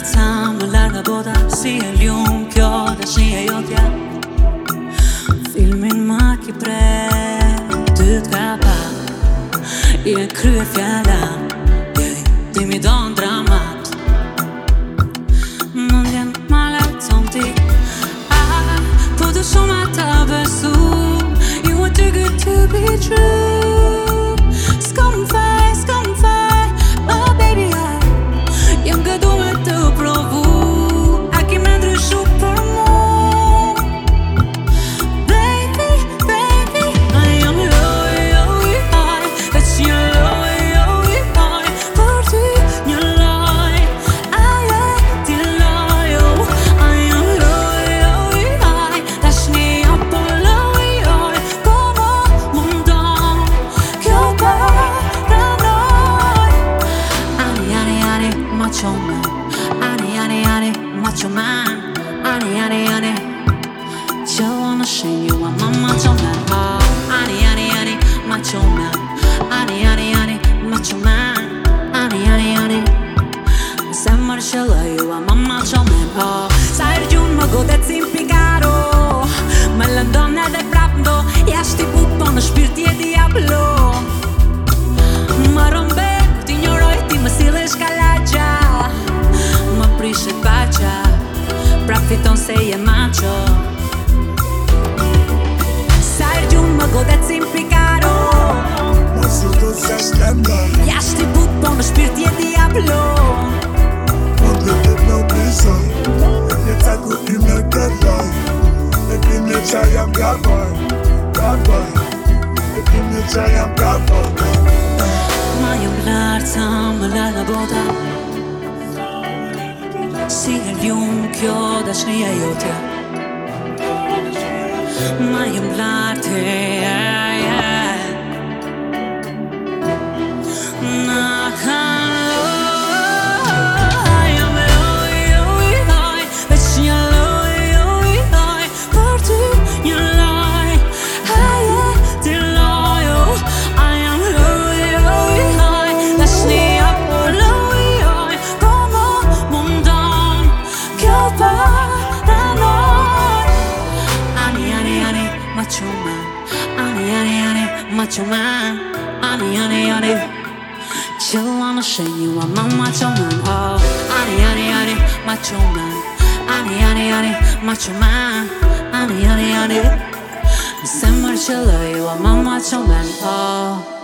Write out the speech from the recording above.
ሀብታም ላርጋ ቦታ ሲሄልዩም ኪዮዳ ሽየዮትያ ፊልሚን ማኪ ብሬት ትትጋባ የክሩ የፍያላ የሚዶንድራ Ani, honey, honey. Don't wanna shame you, my mama don't matter. Oh, Ani, honey, honey, macho man. Ani, honey, honey, macho man. Ani, ani, honey. Sen marşala you, my mamma don't matter. Oh, sai giù, ma godezzi in picaro. Ma la donna del Një të ku i me këlloj E pi një qa jam gaboj Gaboj E pi një qa jam gaboj Ma jëm lartë sa më larga bota Si e ljumë kjo dashnia jotja Ma jëm lartë yeah, ani, macho man Ani, ani, ani Chill wanna show you I'm a macho man Oh, ani, ani, ani, macho man Ani, ani, ani, macho man Ani, ani, ani Se mërë që loj, I'm a macho man Oh